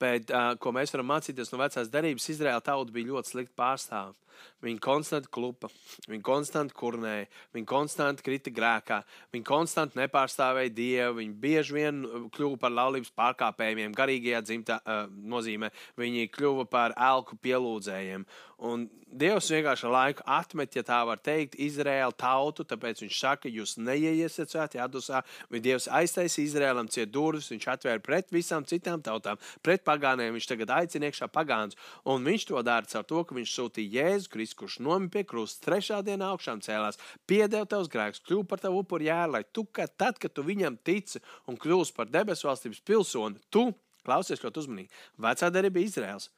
Bet, uh, ko mēs varam mācīties no vecās darbības, Izraēla tauta bija ļoti slikta pārstāvja. Viņi konstanti klupa, viņi konstanti kurnēja, viņi konstanti krita grēkā, viņi konstanti nepārstāvēja Dievu, viņi bieži vien kļuva par laulības pārkāpējiem, garīgajā dzimtā uh, nozīmē, viņi kļuva par elku pielūdzējiem. Un Dievs vienkārši ar laiku atmet, ja tā var teikt, Izraēlu tautu, tāpēc viņš saka, jūs neieiesiet svētajā dusā, bet Dievs aiztaisīja Izraēlam ciet durvis, viņš atvēra pret visām citām tautām, pret pagāniem, viņš tagad aicina iekšā pagāns, un viņš to dara caur to, ka viņš sūtīja Jēzu Kristu, kurš nomira pie krusta, trešā dienā augšām cēlās, piedeva tavus grēkus, kļuva par tavu upuru jēru, lai tu, ka tad, kad tu viņam tici un kļūsi par debesu valstības pilsoni, tu, klausies ļoti uzmanīgi, vecā darība Izraels,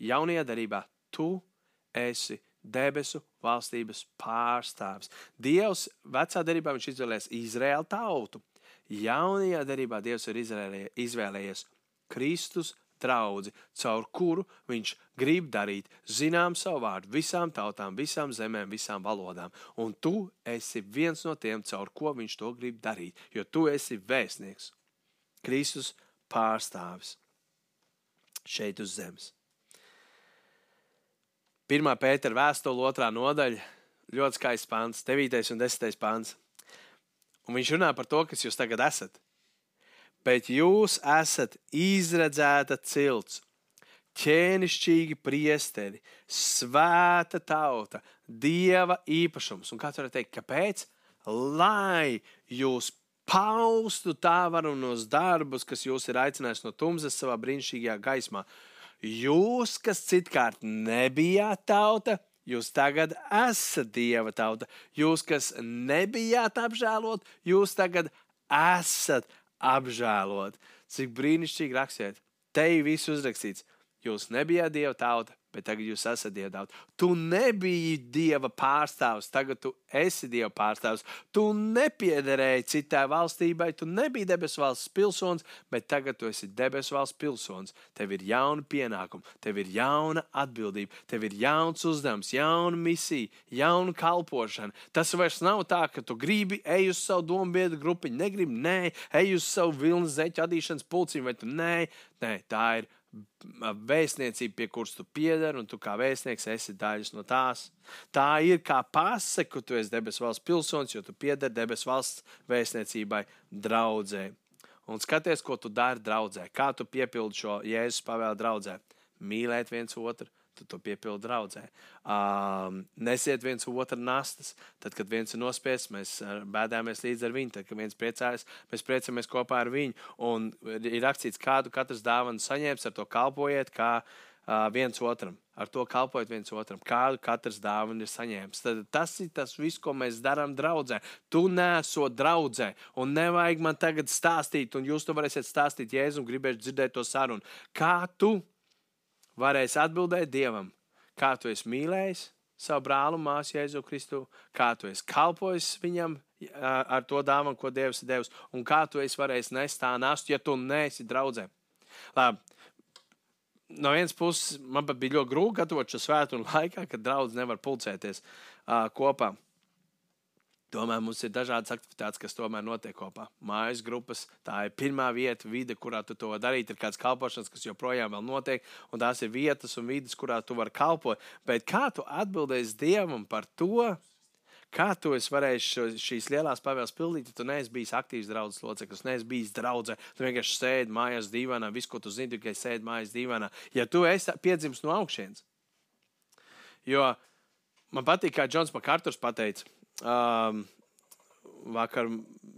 jaunajā darībā tu esi debesu valstības pārstāvis. Dievs vecā darbā viņš izvēlējās Izraēlu tautu. Jaunajā darbā Dievs ir izvēlējies Kristus draugu, caur kuru viņš grib darīt zinām savu vārdu visām tautām, visām zemēm, visām valodām. Un tu esi viens no tiem, caur ko viņš to grib darīt, jo tu esi vēstnieks, Kristus pārstāvis šeit uz zemes. Pirmā pētera vēstule, otrā nodaļa, ļoti skaists pāns, 9. un 10. pāns. Un viņš runā par to, kas jūs tagad esat. Bet jūs esat izredzēta cilts, ķēnišķīgi priesteri, svēta tauta, dieva īpašums. Un kāds var teikt, kāpēc? Lai jūs paustu tā varunos darbus, kas jūs ir aicinājis no tumsas savā brīnišķīgajā gaismā. Jūs, kas citkārt nebijāt tauta, jūs tagad esat dieva tauta. Jūs, kas nebijāt apžēlot, jūs tagad esat apžēlot. Cik brīnišķīgi rakstiet. Te ir viss uzrakstīts. Jūs nebijāt dieva tauta, bet tagad jūs esat dieva tauta. Tu nebiji dieva pārstāvs, tagad tu esi dieva pārstāvs. Tu nepiederēji citai valstībai, tu nebiji debesu valsts pilsonis, bet tagad tu esi debesu valsts pilsonis. Tev ir jauna pienākuma, tev ir jauna atbildība, tev ir jauns uzdevums, jauna misija, jauna kalpošana. Tas vairs nav tā, ka tu gribi ej uz savu domu biedru grupiņu, negribi, nē, ej uz savu vilnas zeķu adīšanas pulciņu, vai tu nē, nē, tā ir vēstniecība, pie kuras tu piedari, un tu kā vēstnieks esi daļas no tās. Tā ir kā pase, ka tu esi debesu valsts pilsonis, jo tu piedari debesu valsts vēstniecībai, draudzē. Un skaties, ko tu dari draudzē, kā tu piepildi šo jēzus pavēlu draudzē. Mīlēt viens otru, tu to piepildi draudzē. Um, nesiet viens otru nastas. Tad, kad viens ir nospiests, mēs bēdāmies līdzi ar viņu. Tad, kad viens priecājas, mēs priecamies kopā ar viņu. Un ir rakstīts, kādu katrs dāvanu saņēmis, ar to kalpojiet, kā uh, viens otram, ar to kalpojot viens otram, kādu katrs dāvana ir saņēmis. Tad tas ir tas viss, ko mēs darām draudzē. Tu nesot draudzē, un nevajag man tagad stāstīt, un jūs to varēsiet stāstīt, ja es gribēšu dzirdēt to sarunu. Kā tu varēsi atbildēt Dievam, kā tu esi mīlējis savu brāli un māsu Jēzu Kristu, kā tu esi kalpojis viņam ar to dāvanu, ko Dievs ir devis, un kā tu esi varējis nest tā nastu, ja tu neesi draudzē. Labi. No vienas puses, man bija ļoti grūti gatavot šo svētdienu laikā, kad draugs nevar pulcēties uh, kopā. Tomēr mums ir dažādas aktivitātes, kas tomēr notiek kopā. Mājas grupas, tā ir pirmā vieta, vide, kurā tu to darīt. Ir kāds kalpošanas, kas joprojām notiek, un tās ir vietas un vidas, kurā tu vari kalpot. Bet kā tu atbildēsi Dievam par to, kā tu varēsi šīs lielās pavēles pildīt, ja tu neesi bijis aktīvs draugs loceklis, neesi bijis draugs. Tu vienkārši sēdi mājās dīvainā, visu, ko tu zini, tikai sēdi mājās dīvainā. Ja tu esi piedzimis no augšas, jo man patīk, kā Džons Makārturs pateica Um, vakar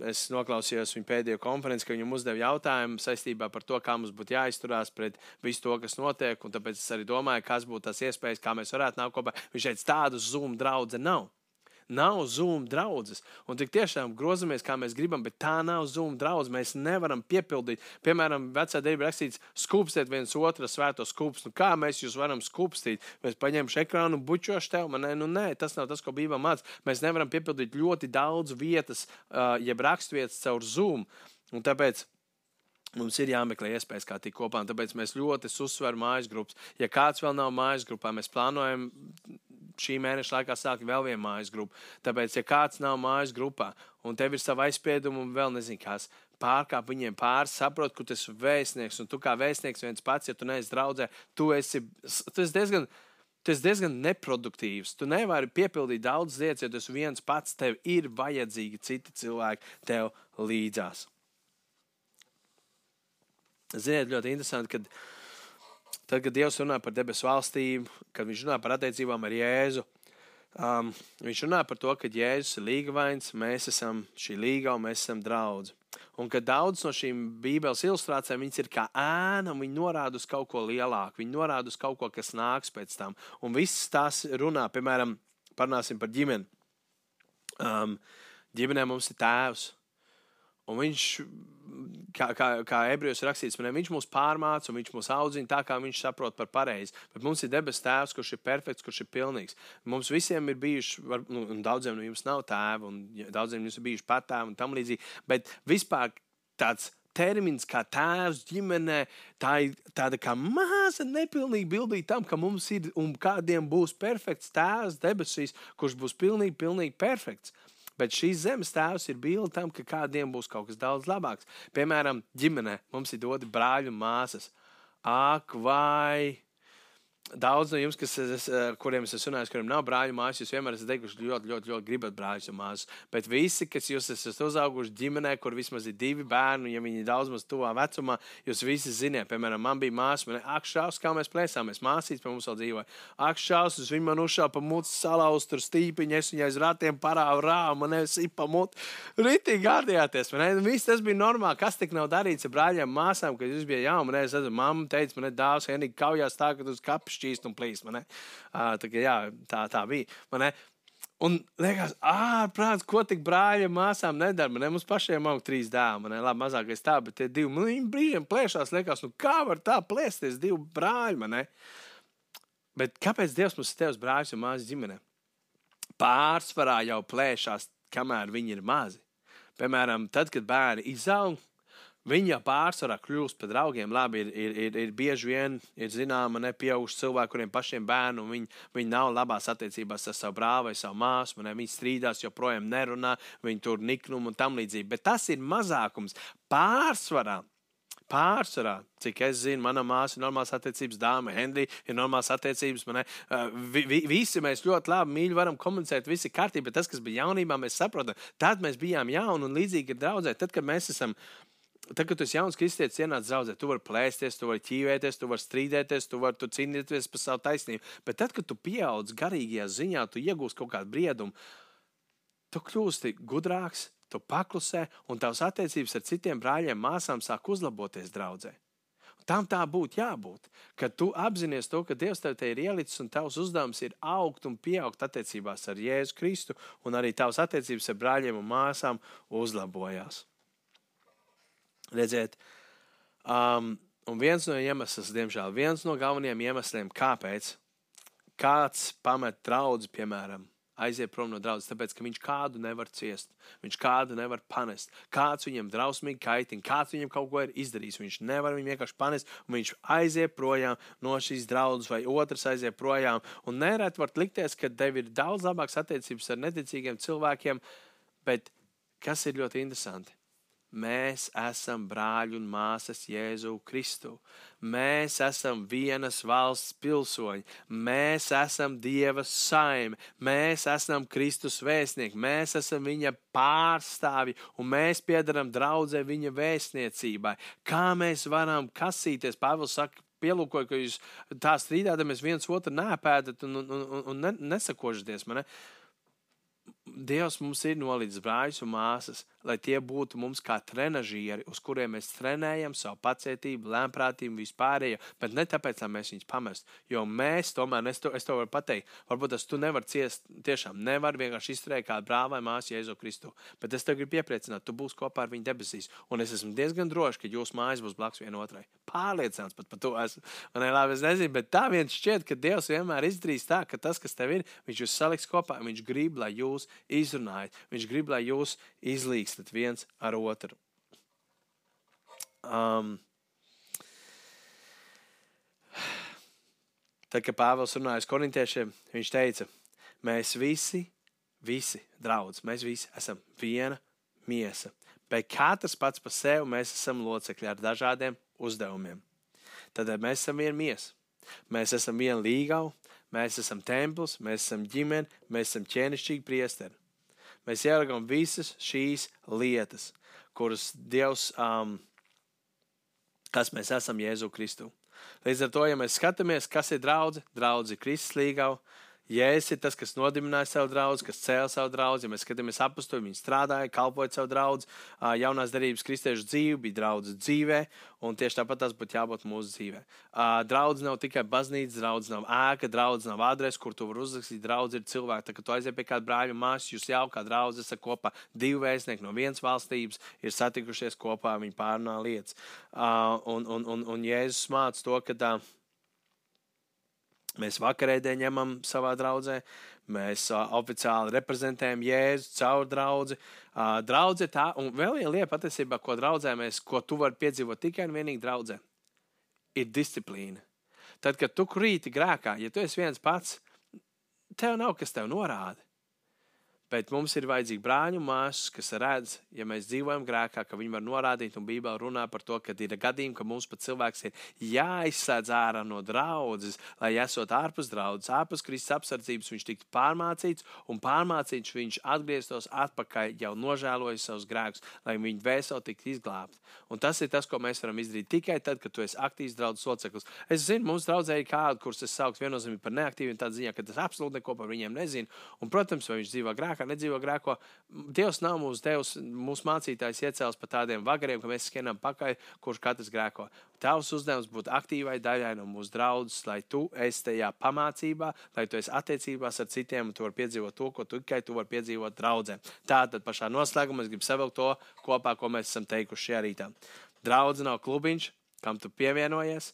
es noklausījos viņa pēdējo konferenci, kad viņam uzdeva jautājumu saistībā par to, kā mums būtu jāizturās pret visu to, kas notiek. Tāpēc es arī domāju, kas būtu tas iespējas, kā mēs varētu nākt kopā. Viņš teica, tādu zūmu draugu nav nav Zoom draudzes. Un tik tiešām grozamies, kā mēs gribam, bet tā nav Zoom draudzes. Mēs nevaram piepildīt, piemēram, vecā dēļa rakstīts, skūpstiet viens otru svēto skūpstu. Nu, kā mēs jūs varam skūpstīt? Mēs paņemam ekrānu un bučošu tev. Man, nu, nē, tas nav tas, ko Bībelē mācās. Mēs nevaram piepildīt ļoti daudz vietas, uh, jeb raksturvietas caur Zoom. Un tāpēc Mums ir jāmeklē iespējas, kā tikt kopā. Tāpēc mēs ļoti uzsveram mājas grupas. Ja kāds vēl nav mājas grupā, mēs plānojam šī mēneša laikā sākt vēl vienu mājas grupu. Tāpēc, ja kāds nav mājas grupā un tev ir sava aizspieduma un vēl nezinu, kas pārkāp viņiem pāri, saprot, ka tu esi vēstnieks un tu kā vēstnieks viens pats, ja tu neesi draudzē, tu esi, tu esi diezgan. Tas ir diezgan neproduktīvs. Tu nevari piepildīt daudz lietas, ja esi viens pats. Tev ir vajadzīgi citi cilvēki tev līdzās. Ziniet, ļoti interesanti, kad Tad, kad Dievs runā par debesu valstīm, kad viņš runā par attiecībām ar Jēzu, um, viņš runā par to, ka Jēzus ir līgavains, mēs esam šī līga un mēs esam draugi. Un ka daudz no šīm Bībeles ilustrācijām ir kā ēna, un viņi norāda uz kaut ko lielāku, viņi norāda uz kaut ko, kas nāks pēc tam. Un viss tās runā, piemēram, parunāsim par ģimeni. Um, ģimenē mums ir tēvs, un viņš kā, kā, kā ebrejos rakstīts, man, viņš mūs pārmāca un viņš mūs audzina tā, kā viņš saprot par pareizi. Bet mums ir debes tēvs, kurš ir perfekts, kurš ir pilnīgs. Mums visiem ir bijuši, var, nu, daudziem no jums nav tēva, un daudziem jums ir bijuši patēvi un tam līdzīgi. Bet vispār tāds termins kā tēvs ģimenē, tā ir tāda kā maza nepilnīga bildīte tam, ka mums ir un kādiem būs perfekts tēvs debesīs, kurš būs pilnīgi, pilnīgi perfekts. Bet šīs zemes tēvs ir bilde tam, ka kādiem būs kaut kas daudz labāks. Piemēram, ģimenē mums ir doti brāļi un māsas. Ak, vai Daudz no jums, es, kuriem es esmu runājis, kuriem nav brāļu māsas, jūs vienmēr esat teikuši, ļoti, ļoti, ļoti, ļoti gribat brāļus un māsas. Bet visi, kas jūs esat uzauguši ģimenē, kur vismaz ir divi bērni, ja viņi ir daudz maz tuvā vecumā, jūs visi ziniet, piemēram, man bija māsa, man ak, šaus, kā mēs plēsāmies, māsīts pie mums vēl dzīvoja. Ak, šaus, uz viņu man uzšāva pa mucu salauz, tur stīpiņa, es viņai uz ratiem parāvu rāvu, man nevis ipa mutu. Ritīgi gārdījāties, man ne? Viss tas bija normāli, kas tik nav darīts ar brāļiem, māsām, kad jūs bija jauni, man redzu, mamma teica, man ne dāvs, Henīgi, kaujās tā, ka tu uz kapš šķīst un plīst. Uh, tā, jā, tā, tā bija. Un liekas, ārprāts, ko tik brāļiem, māsām nedara. Man? Mums pašiem aug trīs dēli. Man, labi, mazākais tā, bet tie divi nu, brīžiem plēšās. Liekas, nu kā var tā plēsties divi brāļi? Man, ne? bet kāpēc Dievs mums ir tevs brāļus un māsas ģimene? Pārsvarā jau plēšās, kamēr viņi ir mazi. Piemēram, tad, kad bērni izaug, Viņa pārsvarā kļūst par draugiem. Labi, ir, ir, ir, ir bieži vien ir zināma nepieauguši cilvēki, kuriem pašiem bērnu viņi, viņi nav labās attiecībās ar savu brāli vai savu māsu. Viņi strīdās, joprojām nerunā, viņi tur niknumu un tam līdzīgi. Bet tas ir mazākums. Pārsvarā Pārsvarā, cik es zinu, mana māsa ir normāls attiecības, dāma Henrija ir normāls attiecības. Man, uh, vi, vi, visi mēs ļoti labi mīļi varam komunicēt, viss ir kārtībā, bet tas, kas bija jaunībā, mēs saprotam, tad mēs bijām jauni un līdzīgi ir draudzē. Tad, kad mēs esam Tad, kad tu esi jauns kristietis, ienāc zaudzē, tu vari plēsties, tu vari ķīvēties, tu vari strīdēties, tu vari cīnīties par savu taisnību. Bet tad, kad tu pieaug garīgajā ziņā, tu iegūsi kaut kādu briedumu, tu kļūsti gudrāks, tu paklusē, un tavs attiecības ar citiem brāļiem, māsām sāk uzlaboties draudzē. Tam tā būtu jābūt. Kad tu apzinājies to, ka Dievs tev te ir ielicis un tavs uzdevums ir augt un pieaugt attiecībās ar Jēzu Kristu, un arī tavs attiecības ar brāļiem un māsām uzlabojās. Redziet, um, un viens no iemesliem, diemžēl, viens no galvenajiem iemesliem, kāpēc kāds pamet draugu, piemēram, aiziet prom no draudzes, tāpēc ka viņš kādu nevar ciest, viņš kādu nevar panest. Kāds viņam drausmīgi kaitina, kāds viņam kaut ko ir izdarījis. Viņš nevar viņu vienkārši panest, un viņš aiziet projām no šīs draudzes, vai otrs aiziet projām. Un nereti var likties, ka tev ir daudz labākas attiecības ar neticīgiem cilvēkiem, bet kas ir ļoti interesanti? Mēs esam brāļi un māsas Jēzu Kristu. Mēs esam vienas valsts pilsoņi. Mēs esam Dieva saime. Mēs esam Kristus vēstnieki. Mēs esam viņa pārstāvji un mēs piedaram draudzē viņa vēstniecībai. Kā mēs varam kasīties? Pāvils saka, pielūkoju, ka jūs tā strīdāties viens otru nepēdat un, un, un, un ne, nesakožaties. Man, ne? Dievs mums ir nolīdz brāļus un māsas, lai tie būtu mums kā trenižieri, uz kuriem mēs trenējam savu pacietību, lēmprātību, vispārējo, bet ne tāpēc, lai mēs viņus pamestu. Jo mēs tomēr, es to, es to varu pateikt, varbūt tas tu nevar ciest, tiešām nevar vienkārši izturēt kā brāl vai māsu Jēzu Kristu, bet es tev gribu iepriecināt, tu būsi kopā ar viņu debesīs, un es esmu diezgan drošs, ka jūsu mājas būs blakus vienotrai. Pārliecināts pat par to esmu. Un, labi, es nezinu, bet tā viens šķiet, ka Dievs vienmēr izdarīs tā, ka tas, kas tev ir, viņš jūs saliks kopā, viņš grib, lai jūs izrunājat. Viņš grib, lai jūs izlīgstat viens ar otru. Um, tad, kad Pāvils runāja uz korintiešiem, viņš teica, mēs visi, visi draudz, mēs visi esam viena miesa. Bet katrs pats par sevi mēs esam locekļi ar dažādiem uzdevumiem. Tad mēs esam viena miesa. Mēs esam viena līgava, mēs esam templis, mēs esam ģimene, mēs esam ķēnišķīgi priesteri mēs ieraugām visas šīs lietas, kuras Dievs, um, kas mēs esam Jēzu Kristu. Līdz ar to, ja mēs skatāmies, kas ir draudzība ir Kristus līgava, Jēzus ir tas, kas nodibināja savu draugu, kas cēla savu draugu. Ja mēs skatāmies apakstu, viņi strādāja, kalpoja savu draugu. Jaunās darbības kristiešu dzīve bija draudzes dzīvē, un tieši tāpat tas būtu jābūt mūsu dzīvē. Draudzes nav tikai baznīca, draudzes nav ēka, draudzes nav adrese, kur tu vari uzrakstīt. Draudzes ir cilvēki. Tā, kad tu aizies pie kāda brāļa māsas, jūs jau kā draudzes esat kopā. Divi vēstnieki no vienas valstības ir satikušies kopā, viņi pārunā lietas. Un, un, un, un Jēzus māca to, ka. Tā, Mēs vakarēdē ņemam savā draudzē, mēs uh, oficiāli reprezentējam Jēzu caur draugu. Uh, draudze tā, un vēl viena lieta patiesībā, ko draudzē mēs, ko tu vari piedzīvot tikai un vienīgi draudzē, ir disciplīna. Tad, kad tu krīti grēkā, ja tu esi viens pats, tev nav kas tev norāda. Bet mums ir vajadzīgi brāļi un māsas, kas redz, ja mēs dzīvojam grēkā, ka viņi var norādīt, un Bībelē runā par to, ka ir gadījumi, ka mums pat cilvēks ir jāizsēdz ārā no draudzes, lai esot ārpus draudzes, ārpus Kristus apsardzības, viņš tiktu pārmācīts, un pārmācīts viņš atgrieztos atpakaļ, jau nožēlojis savus grēkus, lai viņa vēseli tiktu izglābta. Un tas ir tas, ko mēs varam izdarīt tikai tad, kad tu esi aktīvs draudzes loceklis. Es zinu, mums draudzē ir kādi, kurus es sauktu viennozīmīgi par neaktīviem, tādā ziņā, ka tas absolūti neko par viņiem nezinu. Un, protams, vai viņš dzīvo grēkā, nedzīvo grēko. Dievs nav mūsu devs, mūsu mācītājs iecēlis pa tādiem vagariem, ka mēs skrienam pakaļ, kurš katrs grēko. Tavs uzdevums būt aktīvai daļai no mūsu draudzes, lai tu esi tajā pamācībā, lai tu esi attiecībās ar citiem un tu vari piedzīvot to, ko tu tikai tu vari piedzīvot draudzē. Tātad pašā noslēgumā es gribu savilkt to kopā, ko mēs esam teikuši šajā rītā. Draudz nav klubiņš, kam tu pievienojies.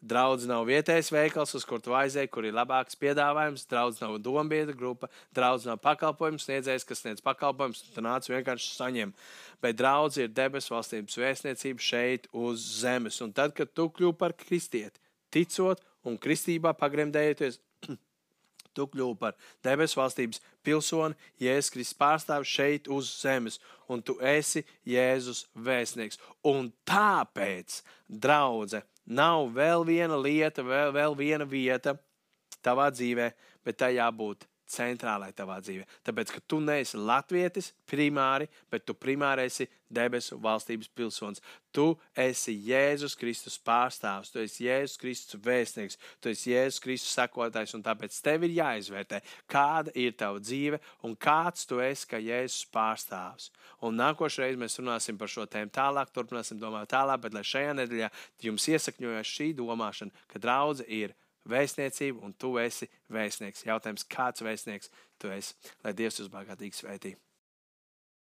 Draudz nav vietējais veikals, uz kur tu aizēji, kur ir labāks piedāvājums. Draudz nav dombiedra grupa, draudz nav pakalpojums sniedzējs, kas sniedz pakalpojumus, tu nāc vienkārši saņem. Bet draudz ir debesu valstības vēstniecība šeit uz zemes. Un tad, kad tu kļūsi par kristieti, ticot un kristībā pagremdējoties, tu kļūsi par debesu valstības pilsoni, Jēzus Kristus pārstāvis šeit uz zemes, un tu esi Jēzus vēstnieks. Un tāpēc, draudzē, nav vēl viena lieta, vēl, vēl viena vieta tavā dzīvē, bet tai jābūt centrālai tavā dzīvē. Tāpēc, ka tu neesi latvietis primāri, bet tu primāri esi debesu valstības pilsonis. Tu esi Jēzus Kristus pārstāvs, tu esi Jēzus Kristus vēstnieks, tu esi Jēzus Kristus sekotājs, un tāpēc tev ir jāizvērtē, kāda ir tava dzīve un kāds tu esi kā Jēzus pārstāvs. Un nākošais mēs runāsim par šo tēmu tālāk, turpināsim domāt tālāk, bet lai šajā nedēļā jums iesakņojas šī domāšana, ka draudze ir vēstniecība un tu esi vēstnieks. Jautājums, kāds vēstnieks tu esi? Lai Dievs jūs bagātīgi svētī.